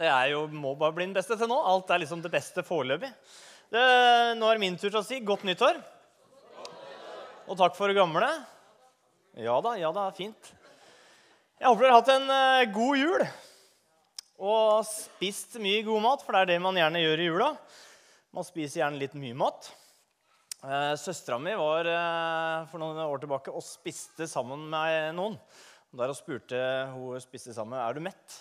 Er jo, må bare bli den beste til nå. Alt er liksom det beste foreløpig. Nå er det min tur til å si godt nyttår. Og takk for det gamle. Ja da, ja da, fint. Jeg håper dere har hatt en eh, god jul og spist mye god mat, for det er det man gjerne gjør i jula. Man spiser gjerne litt mye mat. Eh, Søstera mi var eh, for noen år tilbake og spiste sammen med noen. Der hun spurte hun spiste sammen er du mett.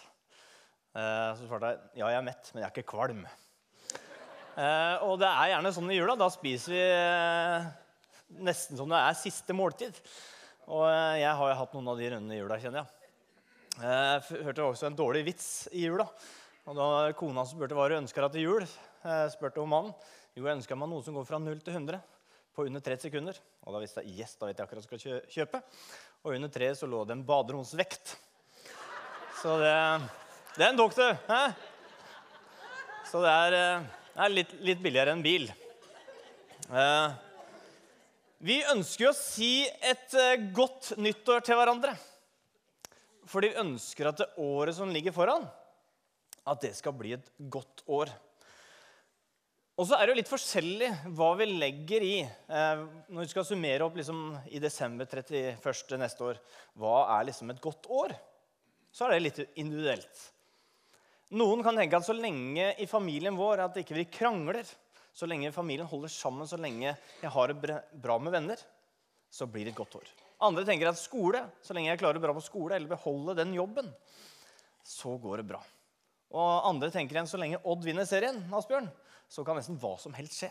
Eh, så svarte jeg ja, jeg er mett, men jeg er ikke kvalm. Eh, og det er gjerne sånn i jula. Da spiser vi eh, nesten som det er siste måltid. Og jeg har jo hatt noen av de rundene i jula, kjenner jeg. Jeg hørte også en dårlig vits i jula. Og da kona spurte hva hun ønsker deg til jul, spurte hun mannen. Jo, jeg ønsker meg noe som går fra 0 til 100 på under 30 sekunder. Og da visste jeg yes, da vet jeg akkurat hva jeg skal kjøpe. Og under treet så lå det en baderomsvekt. Så det, det er en doktor. Hæ? Så det er, eh, er litt, litt billigere enn bil. Eh, vi ønsker jo å si et eh, godt nyttår til hverandre. Fordi vi ønsker at det året som ligger foran, at det skal bli et godt år. Og så er det jo litt forskjellig hva vi legger i når vi skal summere opp liksom, i desember 31. neste år. Hva er liksom et godt år? Så er det litt individuelt. Noen kan tenke at så lenge i familien vår at ikke vi krangler, så lenge familien holder sammen, så lenge jeg har det bra- med venner, så blir det et godt år. Andre tenker at skole, så lenge jeg klarer bra på skole eller beholder den jobben, så går det bra. Og andre tenker igjen så lenge Odd vinner serien, Asbjørn, så kan nesten hva som helst skje.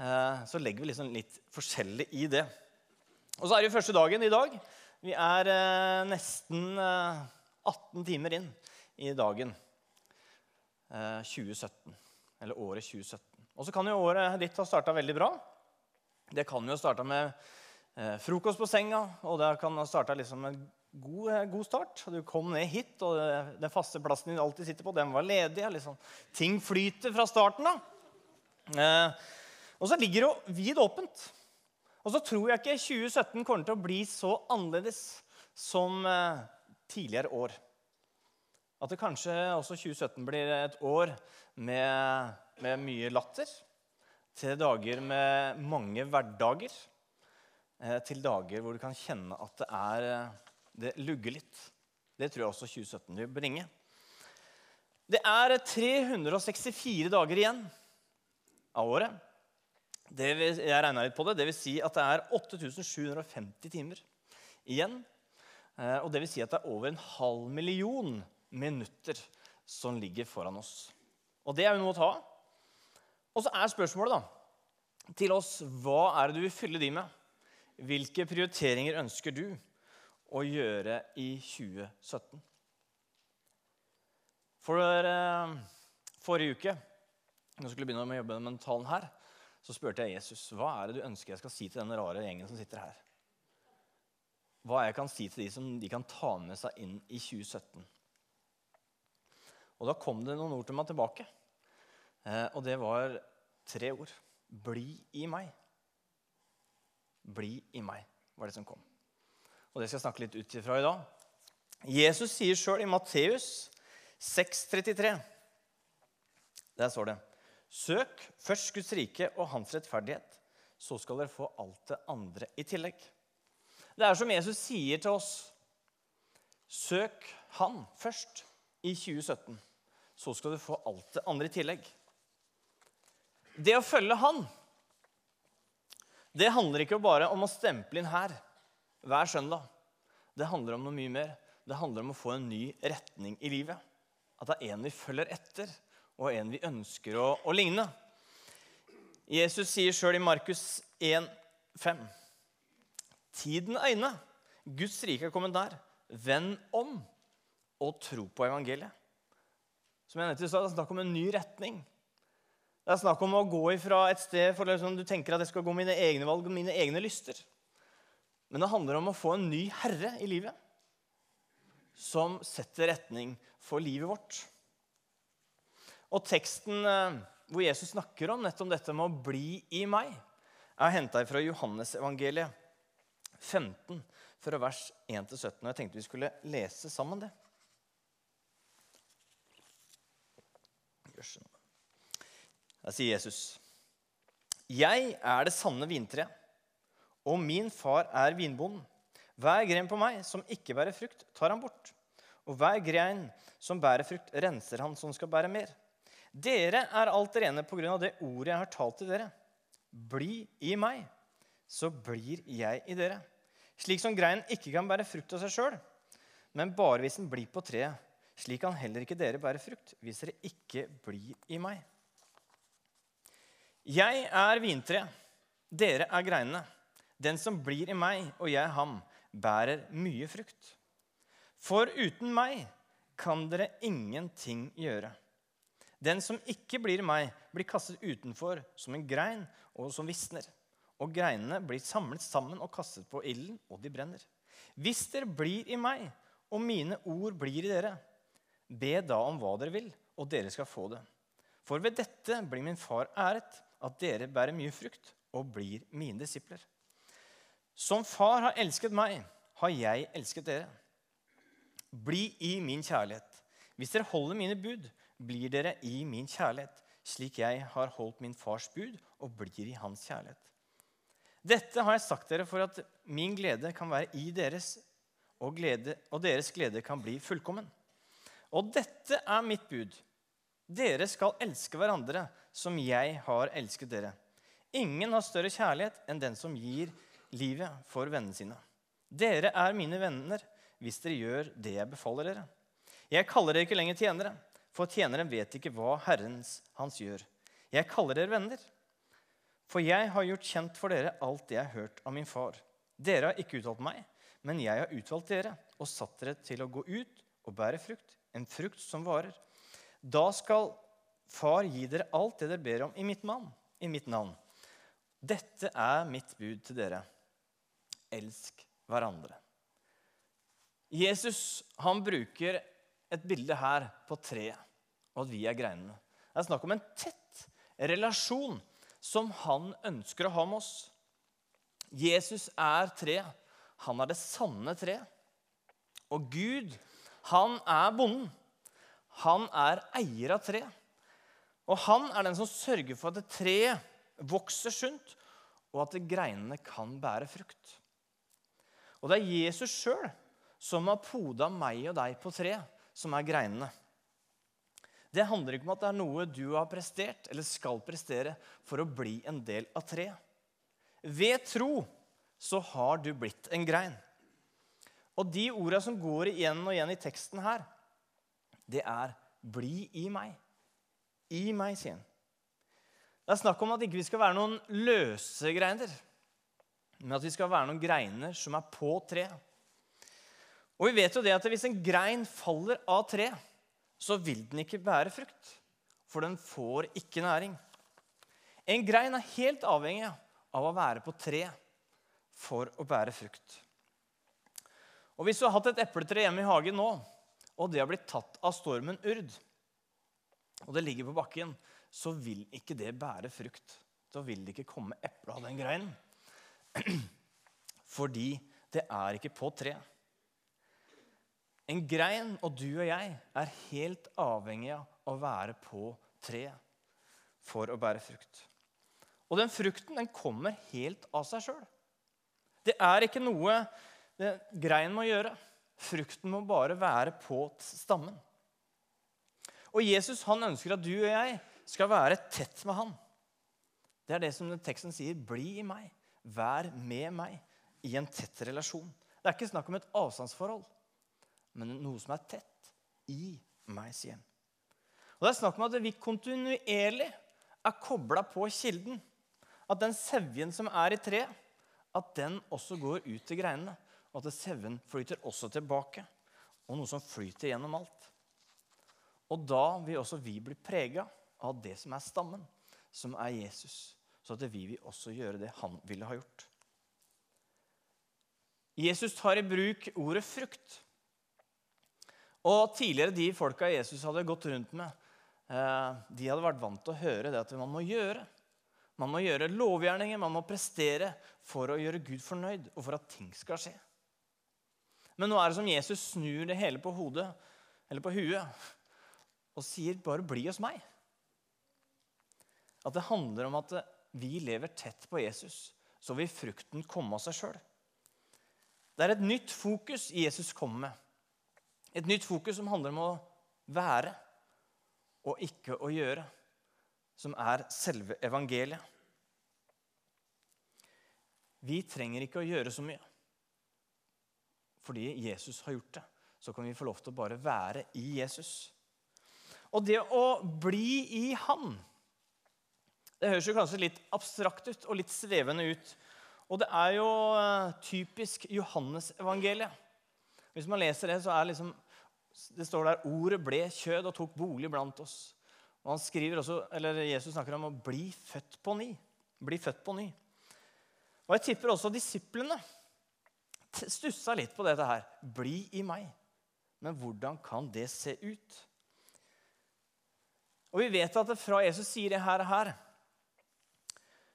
Eh, Så legger vi liksom litt forskjellig i det. Og så er det jo første dagen i dag. Vi er eh, nesten eh, 18 timer inn i dagen eh, 2017. Eller året 2017. Og så kan jo året ditt ha starta veldig bra. Det kan jo ha starta med eh, frokost på senga, og det kan ha starta liksom en god, eh, god start. Du kom ned hit, og den faste plassen du alltid sitter på, den var ledig. Liksom. Ting flyter fra starten av. Eh, og så ligger det jo vid åpent. Og så tror jeg ikke 2017 kommer til å bli så annerledes som eh, tidligere år. At det kanskje også 2017 blir et år med, med mye latter. Til dager med mange hverdager. Eh, til dager hvor du kan kjenne at det er eh, Det lugger litt. Det tror jeg også 2017 vil bringe. Det er 364 dager igjen av året. Vil, jeg regna litt på det. Det vil si at det er 8750 timer igjen. Eh, Og det vil si at det er over en halv million minutter som ligger foran oss. Og det er jo noe å ta. Og så er spørsmålet da, til oss hva er det du vil fylle de med? Hvilke prioriteringer ønsker du å gjøre i 2017? For eh, forrige uke, når jeg skulle begynne med å jobbe med mentalen her, så spurte jeg Jesus hva er det du ønsker jeg skal si til den rare gjengen som sitter her. Hva jeg kan si til de som de kan ta med seg inn i 2017. Og da kom det noen ord til meg tilbake. Eh, og det var tre ord. Bli i meg. Bli i meg, var det som kom. Og det skal jeg snakke litt ut ifra i dag. Jesus sier sjøl i Matteus 6,33 Der står det Søk først Guds rike og hans rettferdighet, så skal dere få alt det andre i tillegg. Det er som Jesus sier til oss. Søk Han først i 2017, så skal du få alt det andre i tillegg. Det å følge Han, det handler ikke bare om å stemple inn her hver søndag. Det handler om noe mye mer. Det handler om å få en ny retning i livet. At det er en vi følger etter, og en vi ønsker å, å ligne. Jesus sier sjøl i Markus 1, 5. Tiden er inne. Guds rike er kommet der. Vend om og tro på evangeliet. Som jeg sa, Det er snakk om en ny retning. Det er snakk om å gå ifra et sted for liksom, du tenker at jeg skal gå mine egne valg og mine egne lyster. Men det handler om å få en ny herre i livet som setter retning for livet vårt. Og teksten eh, hvor Jesus snakker om nettopp dette med å bli i meg, er henta fra Johannesevangeliet 15, fra vers 1-17. Og jeg tenkte vi skulle lese sammen det. Spørsmål. Da sier Jesus, 'Jeg er det sanne vintre, og min far er vinbonden.' 'Hver gren på meg som ikke bærer frukt, tar han bort.' 'Og hver grein som bærer frukt, renser han som skal bære mer.' 'Dere er alt rene på grunn av det ordet jeg har talt til dere.' 'Bli i meg, så blir jeg i dere.' Slik som greinen ikke kan bære frukt av seg sjøl, men bare hvis den blir på treet. Slik kan heller ikke dere bære frukt hvis dere ikke blir i meg. Jeg er vintreet, dere er greinene. Den som blir i meg og jeg ham, bærer mye frukt. For uten meg kan dere ingenting gjøre. Den som ikke blir i meg, blir kastet utenfor som en grein og som visner. Og greinene blir samlet sammen og kastet på ilden, og de brenner. Hvis dere blir i meg, og mine ord blir i dere, be da om hva dere vil, og dere skal få det. For ved dette blir min far æret, at dere bærer mye frukt og blir mine disipler. Som far har elsket meg, har jeg elsket dere. Bli i min kjærlighet. Hvis dere holder mine bud, blir dere i min kjærlighet, slik jeg har holdt min fars bud og blir i hans kjærlighet. Dette har jeg sagt dere for at min glede kan være i deres, og, glede, og deres glede kan bli fullkommen. Og dette er mitt bud. Dere skal elske hverandre som jeg har elsket dere. Ingen har større kjærlighet enn den som gir livet for vennene sine. Dere er mine venner hvis dere gjør det jeg befaler dere. Jeg kaller dere ikke lenger tjenere, for tjeneren vet ikke hva Herrens hans gjør. Jeg kaller dere venner. For jeg har gjort kjent for dere alt det jeg har hørt av min far. Dere har ikke utvalgt meg, men jeg har utvalgt dere og satt dere til å gå ut og bære frukt, en frukt som varer. Da skal far gi dere alt det dere ber om i mitt, mann, i mitt navn. Dette er mitt bud til dere. Elsk hverandre. Jesus han bruker et bilde her på treet, og at vi er greinene. Det er snakk om en tett relasjon som han ønsker å ha med oss. Jesus er tre. Han er det sanne tre. Og Gud, han er bonden. Han er eier av tre. Og han er den som sørger for at treet vokser sunt, og at greinene kan bære frukt. Og det er Jesus sjøl som har poda meg og deg på treet, som er greinene. Det handler ikke om at det er noe du har prestert eller skal prestere for å bli en del av treet. Ved tro så har du blitt en grein. Og de orda som går igjen og igjen i teksten her, det er 'bli i meg'. I meg, sier han. Det er snakk om at ikke vi skal være noen løse greiner, men at vi skal være noen greiner som er på treet. Og vi vet jo det at hvis en grein faller av treet, så vil den ikke bære frukt, for den får ikke næring. En grein er helt avhengig av å være på tre for å bære frukt. Og Hvis du har hatt et epletre hjemme i hagen nå, og det har blitt tatt av stormen Urd, og det ligger på bakken, så vil ikke det bære frukt. Da vil det ikke komme eple av den greinen. Fordi det er ikke på treet. En grein og du og jeg er helt avhengig av å være på treet for å bære frukt. Og den frukten den kommer helt av seg sjøl. Det er ikke noe det greien må gjøre. Frukten må bare være på stammen. Og Jesus han ønsker at du og jeg skal være tett med han. Det er det som teksten sier. Bli i meg. Vær med meg i en tett relasjon. Det er ikke snakk om et avstandsforhold men noe som er tett i meg, sier han. Og Det er snakk om at vi kontinuerlig er kobla på kilden. At den sevjen som er i treet, at den også går ut til greinene. Og at sevjen flyter også tilbake. Og noe som flyter gjennom alt. Og da vil også vi bli prega av det som er stammen, som er Jesus. Så at vi vil også gjøre det han ville ha gjort. Jesus tar i bruk ordet frukt. Og tidligere de folka Jesus hadde gått rundt med, eh, de hadde vært vant til å høre det at man må gjøre. Man må gjøre lovgjerninger, man må prestere for å gjøre Gud fornøyd og for at ting skal skje. Men nå er det som Jesus snur det hele på hodet, eller på huet og sier bare 'bli hos meg'. At det handler om at vi lever tett på Jesus, så vil frukten komme av seg sjøl. Det er et nytt fokus Jesus kommer med. Et nytt fokus som handler om å være og ikke å gjøre, som er selve evangeliet. Vi trenger ikke å gjøre så mye. Fordi Jesus har gjort det, så kan vi få lov til å bare være i Jesus. Og det å bli i Han Det høres jo kanskje litt abstrakt ut og litt svevende ut. Og det er jo eh, typisk Johannes-evangeliet. Hvis man leser det, så er liksom, det står der 'Ordet ble kjød og tok bolig blant oss'. Og han skriver også, eller Jesus snakker om å bli født på ny. Bli født på ny. Og jeg tipper også disiplene stussa litt på dette her. Bli i meg. Men hvordan kan det se ut? Og vi vet at fra Jesus sier det her, her,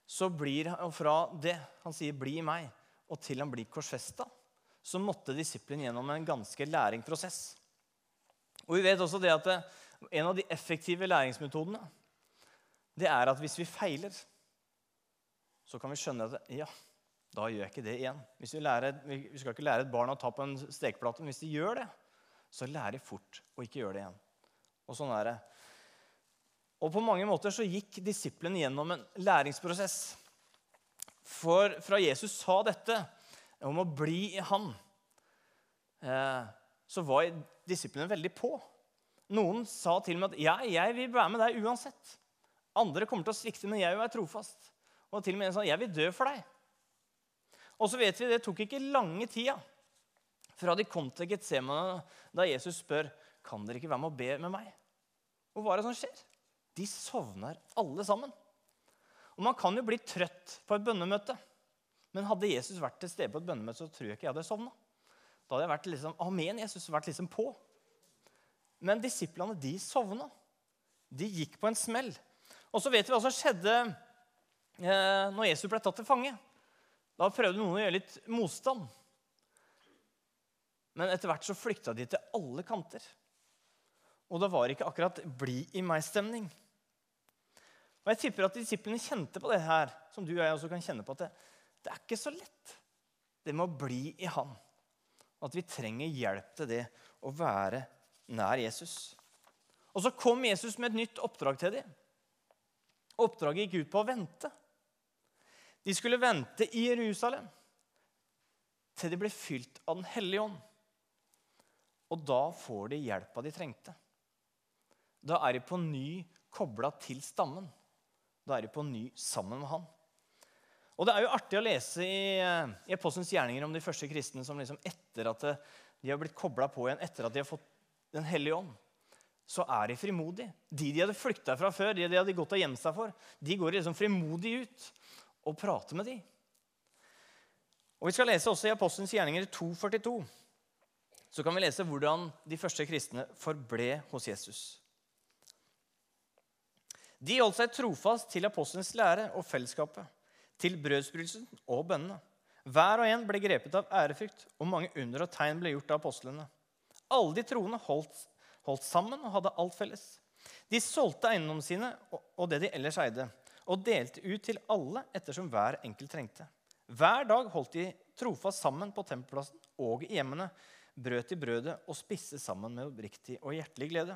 så blir han fra det han sier 'bli i meg', og til han blir korsfesta, så måtte disippelen gjennom en ganske læringsprosess. Og vi vet også det at det, en av de effektive læringsmetodene det er at hvis vi feiler, så kan vi skjønne at ja, da gjør jeg ikke det igjen. Lærer, vi, skal ikke lære et barn å ta på en stekeplate, men hvis de gjør det, så lærer de fort å ikke gjøre det igjen. Og sånn er det. Og på mange måter så gikk disiplene gjennom en læringsprosess. For fra Jesus sa dette om å bli i Han, eh, så var disiplene veldig på. Noen sa til og med at ja, jeg vil være med deg uansett. Andre kommer til å svikte, men jeg vil være trofast. Og til og med en sa jeg vil dø for deg. Og så vet vi, Det tok ikke lange tida fra de kom til Getsemane, da Jesus spør kan dere ikke være med å be med meg. Og hva er det som skjer? De sovner alle sammen. Og Man kan jo bli trøtt på et bønnemøte. Men hadde Jesus vært til stede på et bønnemøte, så tror jeg ikke jeg hadde sovna. Da hadde jeg vært liksom, Amen, Jesus vært liksom på. Men disiplene de sovna. De gikk på en smell. Og så vet vi hva som skjedde eh, når Jesus ble tatt til fange. Da prøvde noen å gjøre litt motstand. Men etter hvert så flykta de til alle kanter. Og det var ikke akkurat 'bli i meg'-stemning. Og Jeg tipper at disiplene kjente på det her, som du og jeg også kan kjenne på. at det, det er ikke så lett, det med å bli i Han. At vi trenger hjelp til det å være nær Jesus. Og så kom Jesus med et nytt oppdrag til dem. Oppdraget gikk ut på å vente. De skulle vente i Jerusalem til de ble fylt av Den hellige ånd. Og da får de hjelpa de trengte. Da er de på ny kobla til stammen. Da er de på ny sammen med han. Og Det er jo artig å lese i, i Apostelens gjerninger om de første kristne som liksom etter at de har blitt kobla på igjen, etter at de har fått Den hellige ånd, så er de frimodige. De de hadde flykta fra før, de de hadde gått og gjemt seg for, de går liksom frimodig ut og prate med dem. Og Vi skal lese også i Apostelens gjerninger 2,42. Så kan vi lese hvordan de første kristne forble hos Jesus. De holdt seg trofast til apostelens lære og fellesskapet, til brødsbrytelsen og bønnene. Hver og en ble grepet av ærefrykt, og mange under og tegn ble gjort av apostlene. Alle de troende holdt, holdt sammen og hadde alt felles. De solgte eiendommene sine og det de ellers eide, og delte ut til alle ettersom hver enkelt trengte. Hver dag holdt de trofast sammen på tempelplassen og i hjemmene, brøt de brødet og spiste sammen med oppriktig og hjertelig glede.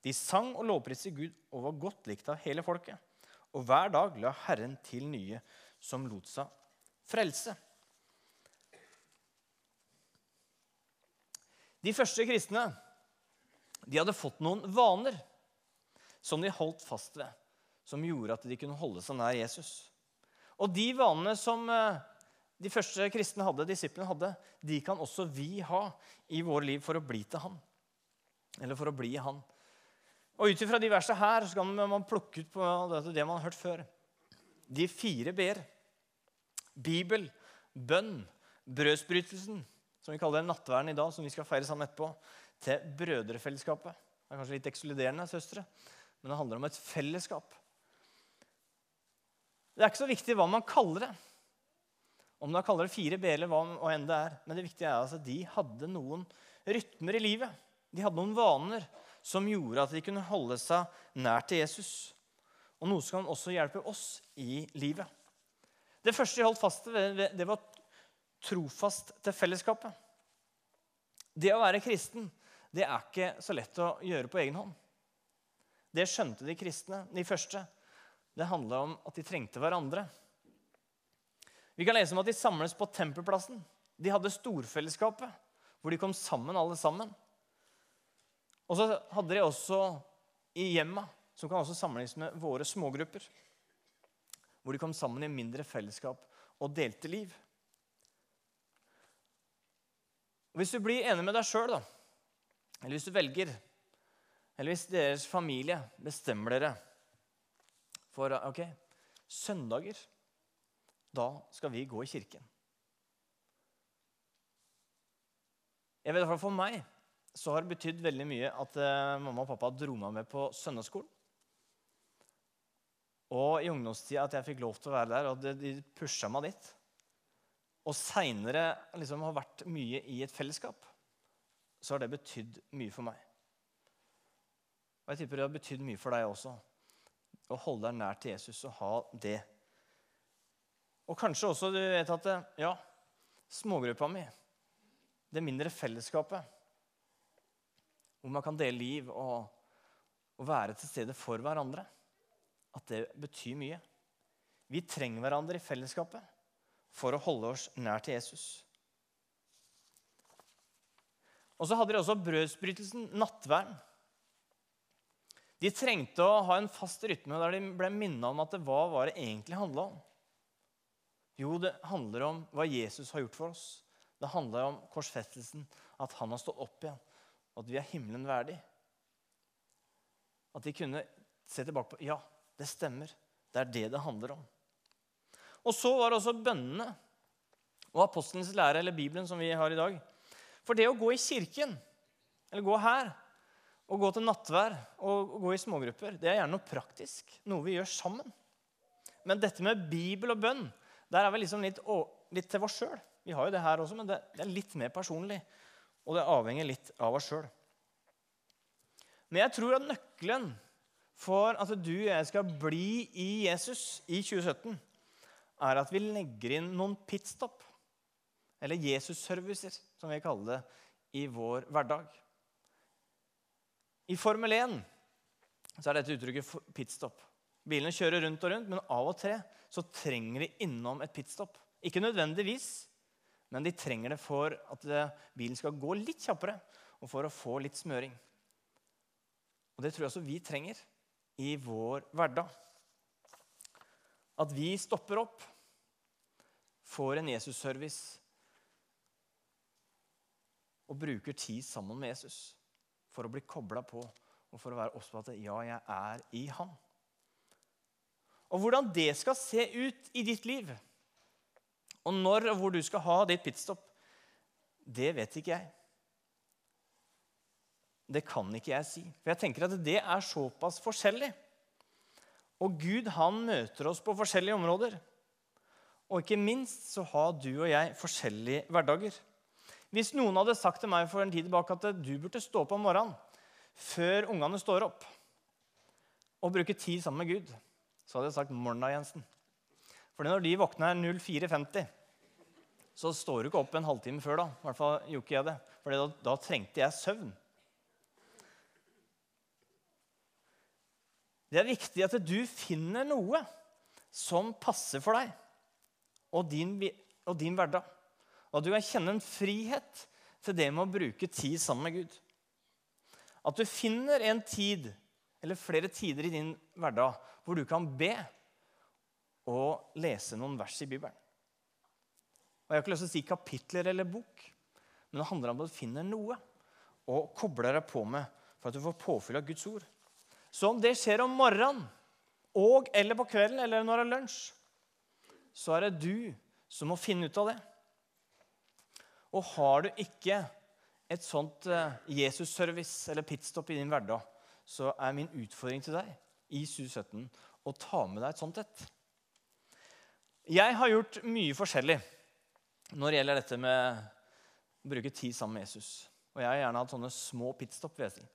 De sang og lovpriste Gud og var godt likt av hele folket. Og hver dag la Herren til nye som lot seg frelse. De første kristne de hadde fått noen vaner som de holdt fast ved, som gjorde at de kunne holde seg nær Jesus. Og de vanene som eh, de første kristne hadde, disiplene hadde, de kan også vi ha i våre liv for å bli til Han. Eller for å bli Han. Og Ut ifra de versene her så kan man plukke ut på det man har hørt før. De fire b-er. Bibel, bønn, brødsbrytelsen, som vi kaller nattverden i dag, som vi skal feire sammen etterpå, til brødrefellesskapet. Det er kanskje litt ekskluderende, søstre, men det handler om et fellesskap. Det er ikke så viktig hva man kaller det. Om man kaller det fire b eller hva enn det er. Men det viktige er altså at de hadde noen rytmer i livet. De hadde noen vaner som gjorde at de kunne holde seg nær til Jesus. og noe som kan også hjelpe oss i livet. Det første de holdt fast ved, det var trofast til fellesskapet. Det å være kristen det er ikke så lett å gjøre på egen hånd. Det skjønte de kristne, de første. Det handla om at de trengte hverandre. Vi kan lese om at de samles på tempelplassen. De hadde storfellesskapet, hvor de kom sammen, alle sammen. Og så hadde de også i hjemma, som kan også sammenlignes med våre smågrupper. Hvor de kom sammen i mindre fellesskap og delte liv. Hvis du blir enig med deg sjøl, eller hvis du velger, eller hvis deres familie bestemmer dere for ok, søndager da skal vi gå i kirken. Jeg vet For meg så har det betydd veldig mye at uh, mamma og pappa dro meg med på søndagsskolen. Og i ungdomstida at jeg fikk lov til å være der, og de pusha meg dit. Og seinere liksom har vært mye i et fellesskap, så har det betydd mye for meg. Og jeg tipper det har betydd mye for deg også. Å holde deg nær til Jesus og ha det. Og kanskje også du vet at ja, smågruppa mi det mindre fellesskapet, hvor man kan dele liv og, og være til stede for hverandre, at det betyr mye. Vi trenger hverandre i fellesskapet for å holde oss nær til Jesus. Og så hadde de også brødsbrytelsen, nattverden. De trengte å ha en fast rytme der de ble minna om at det, hva det egentlig handla om. Jo, det handler om hva Jesus har gjort for oss. Det handler om korsfestelsen, at han har stått opp igjen, at vi er himmelen verdig. At de kunne se tilbake på Ja, det stemmer. Det er det det handler om. Og så var det også bønnene og apostelens lære, eller Bibelen, som vi har i dag. For det å gå i kirken, eller gå her, og gå til nattvær og gå i smågrupper, det er gjerne noe praktisk. Noe vi gjør sammen. Men dette med Bibel og bønn, der er vi liksom litt, litt til oss sjøl. Vi har jo det her også, men det, det er litt mer personlig. Og det avhenger litt av oss sjøl. Men jeg tror at nøkkelen for at du og jeg skal bli i Jesus i 2017, er at vi legger inn noen pitstop, eller Jesus-servicer, som vi kaller det, i vår hverdag. I Formel 1 så er dette uttrykket pitstop. Bilene kjører rundt og rundt, men av og til så trenger de innom et pitstop. Ikke nødvendigvis, men de trenger det for at eh, bilen skal gå litt kjappere, og for å få litt smøring. Og Det tror jeg også vi trenger i vår hverdag. At vi stopper opp, får en Jesus-service og bruker tid sammen med Jesus for å bli kobla på og for å være oss på at ja, jeg er i Han. Og hvordan det skal se ut i ditt liv, og når og hvor du skal ha ditt pitstop, det vet ikke jeg. Det kan ikke jeg si. For jeg tenker at det er såpass forskjellig. Og Gud han møter oss på forskjellige områder. Og ikke minst så har du og jeg forskjellige hverdager. Hvis noen hadde sagt til meg for en tid tilbake at du burde stå opp om morgenen før ungene står opp, og bruke tid sammen med Gud, så hadde jeg sagt 'morna, Jensen'. For når de våkner 04.50, så står du ikke opp en halvtime før. da. I hvert fall gjorde ikke jeg det. For da, da trengte jeg søvn. Det er viktig at du finner noe som passer for deg og din, og din hverdag. Og at du kan kjenne en frihet til det med å bruke tid sammen med Gud. At du finner en tid, eller flere tider i din hverdag, hvor du kan be og lese noen vers i Bibelen. Og Jeg har ikke lyst til å si kapitler eller bok, men det handler om at du finner noe og kobler deg på med for at du får påfyll av Guds ord. Så om det skjer om morgenen og eller på kvelden eller når det er lunsj, så er det du som må finne ut av det. Og har du ikke et sånt eh, Jesus-service eller pitstop i din hverdag, så er min utfordring til deg i 2017 å ta med deg et sånt et. Jeg har gjort mye forskjellig når det gjelder dette med å bruke tid sammen med Jesus. Og jeg har gjerne hatt sånne små pitstop. vil Jeg si.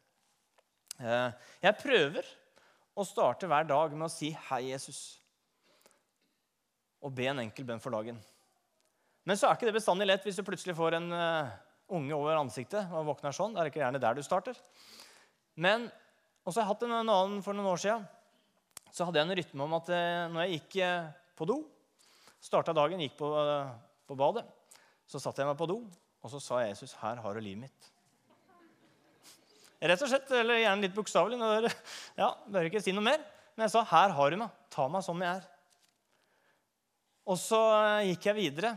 Eh, jeg prøver å starte hver dag med å si 'Hei, Jesus', og be en enkel bønn for dagen. Men så er ikke det bestandig lett hvis du plutselig får en uh, unge over ansiktet og våkner sånn. Det er ikke gjerne der du starter. Men og så har jeg hatt en annen for noen år siden. Så hadde jeg en rytme om at uh, når jeg gikk uh, på do, starta dagen, gikk på, på badet, så satte jeg meg på do, og så sa Jesus, 'Her har du livet mitt'. Rett og slett, eller gjerne litt bokstavelig. Ja, bør ikke si noe mer. Men jeg sa, 'Her har du meg. Ta meg som jeg er'. Og så gikk jeg videre.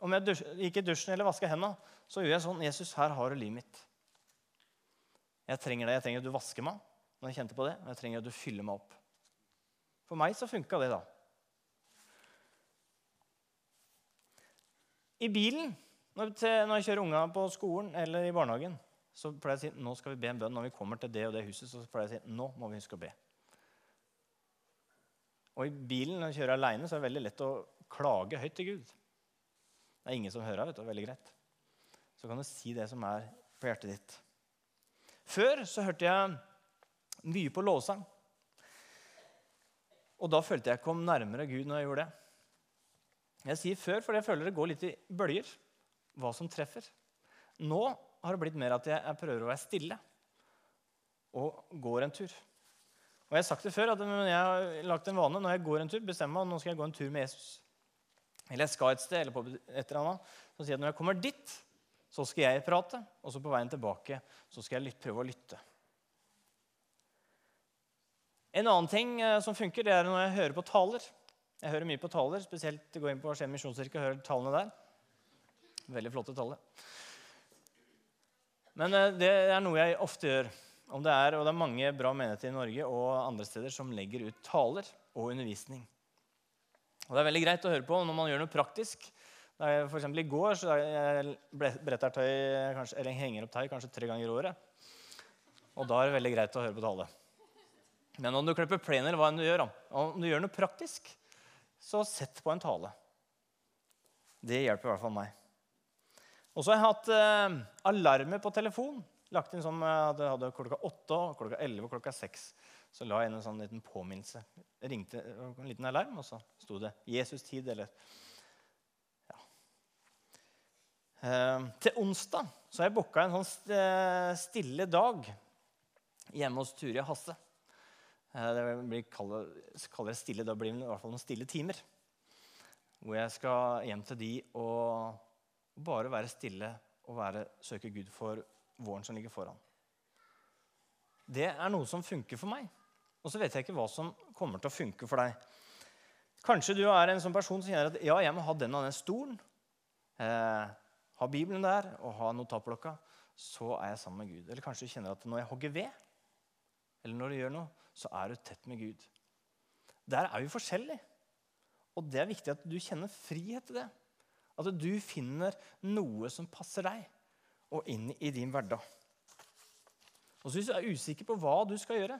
Om jeg gikk i dusjen eller vaska hendene, så gjør jeg sånn 'Jesus, her har du livet mitt'. Jeg trenger det. Jeg trenger at du vasker meg når jeg kjente på det, og jeg trenger at du fyller meg opp. For meg så funka det, da. I bilen, når jeg kjører unga på skolen eller i barnehagen, så pleier jeg å si nå skal vi be en bønn. Når vi kommer til det og det huset, så pleier jeg å si nå må vi huske å be. Og i bilen når jeg kjører aleine, så er det veldig lett å klage høyt til Gud. Det er ingen som hører vet du, veldig greit. Så kan du si det som er på hjertet ditt. Før så hørte jeg mye på lovsang. Og da følte jeg kom nærmere Gud når jeg gjorde det. Jeg sier før, fordi jeg føler det går litt i bølger hva som treffer. Nå har det blitt mer at jeg, prøver å være stille og går en tur. Og Jeg har sagt det før, at jeg har lagt en vane når jeg går en tur, bestemmer meg nå skal jeg gå en tur med Jesus. Eller jeg skal et sted, eller på et eller annet. Så sier jeg at når jeg kommer dit, så skal jeg prate. Og så på veien tilbake så skal jeg prøve å lytte. En annen ting eh, som funker, det er når jeg hører på taler. Jeg hører mye på taler, spesielt gå inn på Skien misjonskirke og høre talene der. Veldig flotte taler. Men eh, det er noe jeg ofte gjør. Om det er, og det er mange bra menigheter i Norge og andre steder som legger ut taler og undervisning. Og Det er veldig greit å høre på når man gjør noe praktisk. For eksempel I går så jeg tøy, kanskje, eller henger opp tøy kanskje tre ganger i året. Og da er det veldig greit å høre på tale. Men om du klipper plen, eller hva enn du gjør, om du gjør noe praktisk, så sett på en tale. Det hjelper i hvert fall meg. Og så har jeg hatt eh, alarmer på telefon. Lagt inn sånn jeg hadde klokka åtte, klokka elleve og klokka seks. Så la jeg inn en sånn liten påminnelse. Ringte en liten alarm, og så sto det 'Jesus tid', eller ja. Eh, til onsdag så har jeg booka en sånn eh, stille dag hjemme hos Turi Hasse. Eh, det blir kaller, stille, Da blir det i hvert fall noen stille timer. Hvor jeg skal hjem til de og bare være stille og være, søke Gud for våren som ligger foran. Det er noe som funker for meg. Og så vet jeg ikke hva som kommer til å funke for deg. Kanskje du er en sånn person som kjenner at ja, jeg må ha den og den stolen. Eh, ha Bibelen der og ha notatblokka. Så er jeg sammen med Gud. Eller kanskje du kjenner at når jeg hogger ved, eller når du gjør noe, så er du tett med Gud. Der er vi forskjellige. Og det er viktig at du kjenner frihet til det. At du finner noe som passer deg, og inn i din hverdag. Og så Hvis du er usikker på hva du skal gjøre,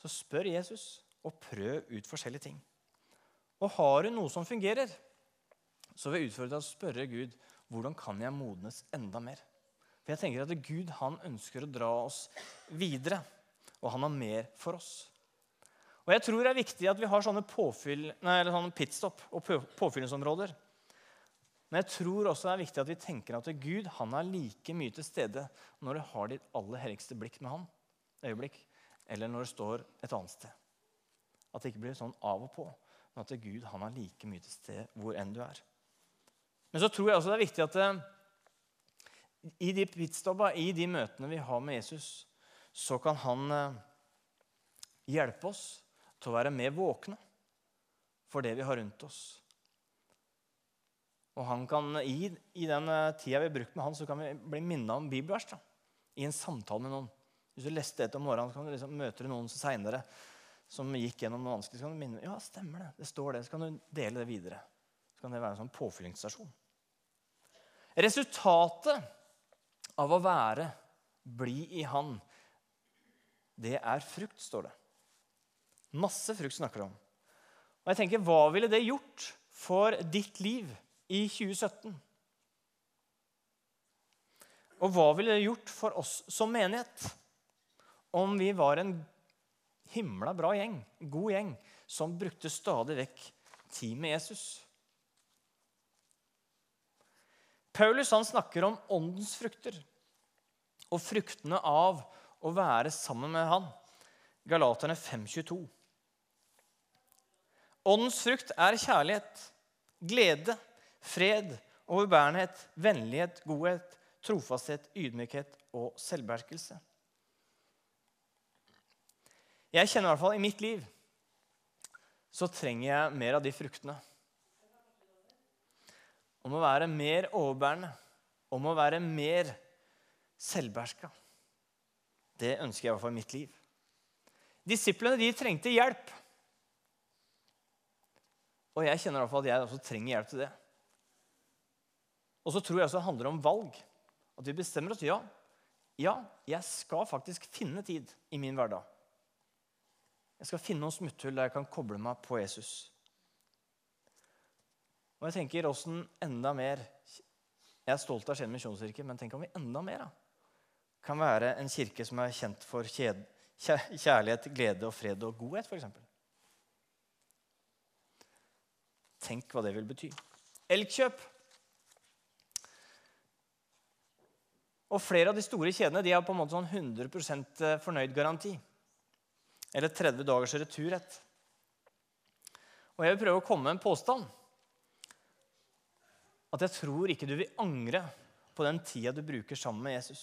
så spør Jesus og prøv ut forskjellige ting. Og har du noe som fungerer, så vil jeg utfordre deg å spørre Gud hvordan kan jeg modnes enda mer. For jeg tenker at Gud han ønsker å dra oss videre, og han har mer for oss. Og Jeg tror det er viktig at vi har sånne, påfyll, nei, sånne pitstop og påfyllingsområder. Men jeg tror også det er viktig at vi tenker at Gud han er like mye til stede når du har ditt aller helligste blikk med ham. øyeblikk, eller når det står et annet sted. At det ikke blir sånn av og på, men at Gud han er like mye til stede hvor enn du er. Men så tror jeg også det er viktig at eh, i de pitstoppa, i de møtene vi har med Jesus, så kan han eh, hjelpe oss til å være mer våkne for det vi har rundt oss. Og han kan, I, i den eh, tida vi har brukt med han, så kan vi bli minna om bibelvers. I en samtale med noen. Hvis du leste dette om morgenen, så kan du liksom møte noen seinere som gikk gjennom noe vanskelig. Så kan du minne ja, stemmer det, det står det. Så kan du dele det videre. Så kan det være en sånn påfyllingsstasjon. Resultatet av å være, bli i Han, det er frukt, står det. Masse frukt snakker det om. Og jeg tenker, Hva ville det gjort for ditt liv i 2017? Og hva ville det gjort for oss som menighet om vi var en himla bra gjeng, god gjeng, som brukte stadig vekk tid med Jesus. Paulus han snakker om åndens frukter og fruktene av å være sammen med han. Galaterne 5,22. Åndens frukt er kjærlighet, glede, fred, overbærenhet, vennlighet, godhet, trofasthet, ydmykhet og selvbeherskelse. Jeg kjenner i hvert fall i mitt liv så trenger jeg mer av de fruktene. Om å være mer overbærende, om å være mer selvbeherska. Det ønsker jeg i hvert fall i mitt liv. Disiplene de trengte hjelp. Og jeg kjenner i hvert fall at jeg også trenger hjelp til det. Og så tror jeg også det handler om valg. At vi bestemmer oss ja, ja, jeg skal faktisk finne tid i min hverdag. Jeg skal finne noen smutthull der jeg kan koble meg på Jesus. Og jeg tenker åssen enda mer Jeg er stolt av Skien misjonskirke, men tenk om vi enda mer da, kan være en kirke som er kjent for kjærlighet, glede og fred og godhet, f.eks. Tenk hva det vil bety. Elkjøp. Og flere av de store kjedene de har på en måte sånn 100% fornøyd garanti. Eller 30 dagers returrett. Og jeg vil prøve å komme med en påstand. At jeg tror ikke du vil angre på den tida du bruker sammen med Jesus.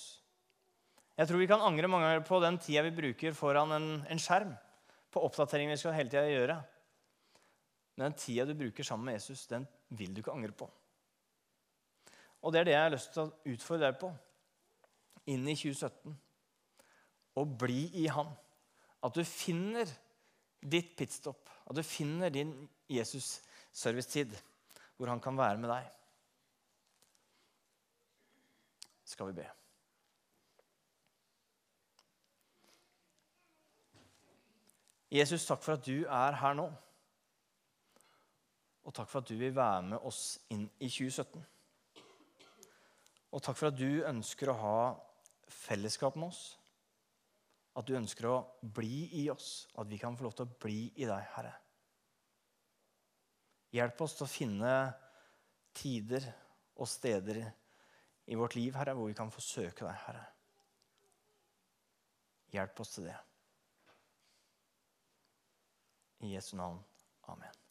Jeg tror vi kan angre mange ganger på den tida vi bruker foran en, en skjerm. På oppdateringer vi skal hele tida gjøre. Men den tida du bruker sammen med Jesus, den vil du ikke angre på. Og det er det jeg har lyst til å utfordre deg på inn i 2017. Å bli i Han. At du finner ditt pitstop, at du finner din Jesus-servicetid, hvor han kan være med deg. Skal vi be. Jesus, takk for at du er her nå. Og takk for at du vil være med oss inn i 2017. Og takk for at du ønsker å ha fellesskap med oss. At du ønsker å bli i oss, at vi kan få lov til å bli i deg, Herre. Hjelp oss til å finne tider og steder i vårt liv, Herre, hvor vi kan få søke deg, Herre. Hjelp oss til det. I Jesu navn. Amen.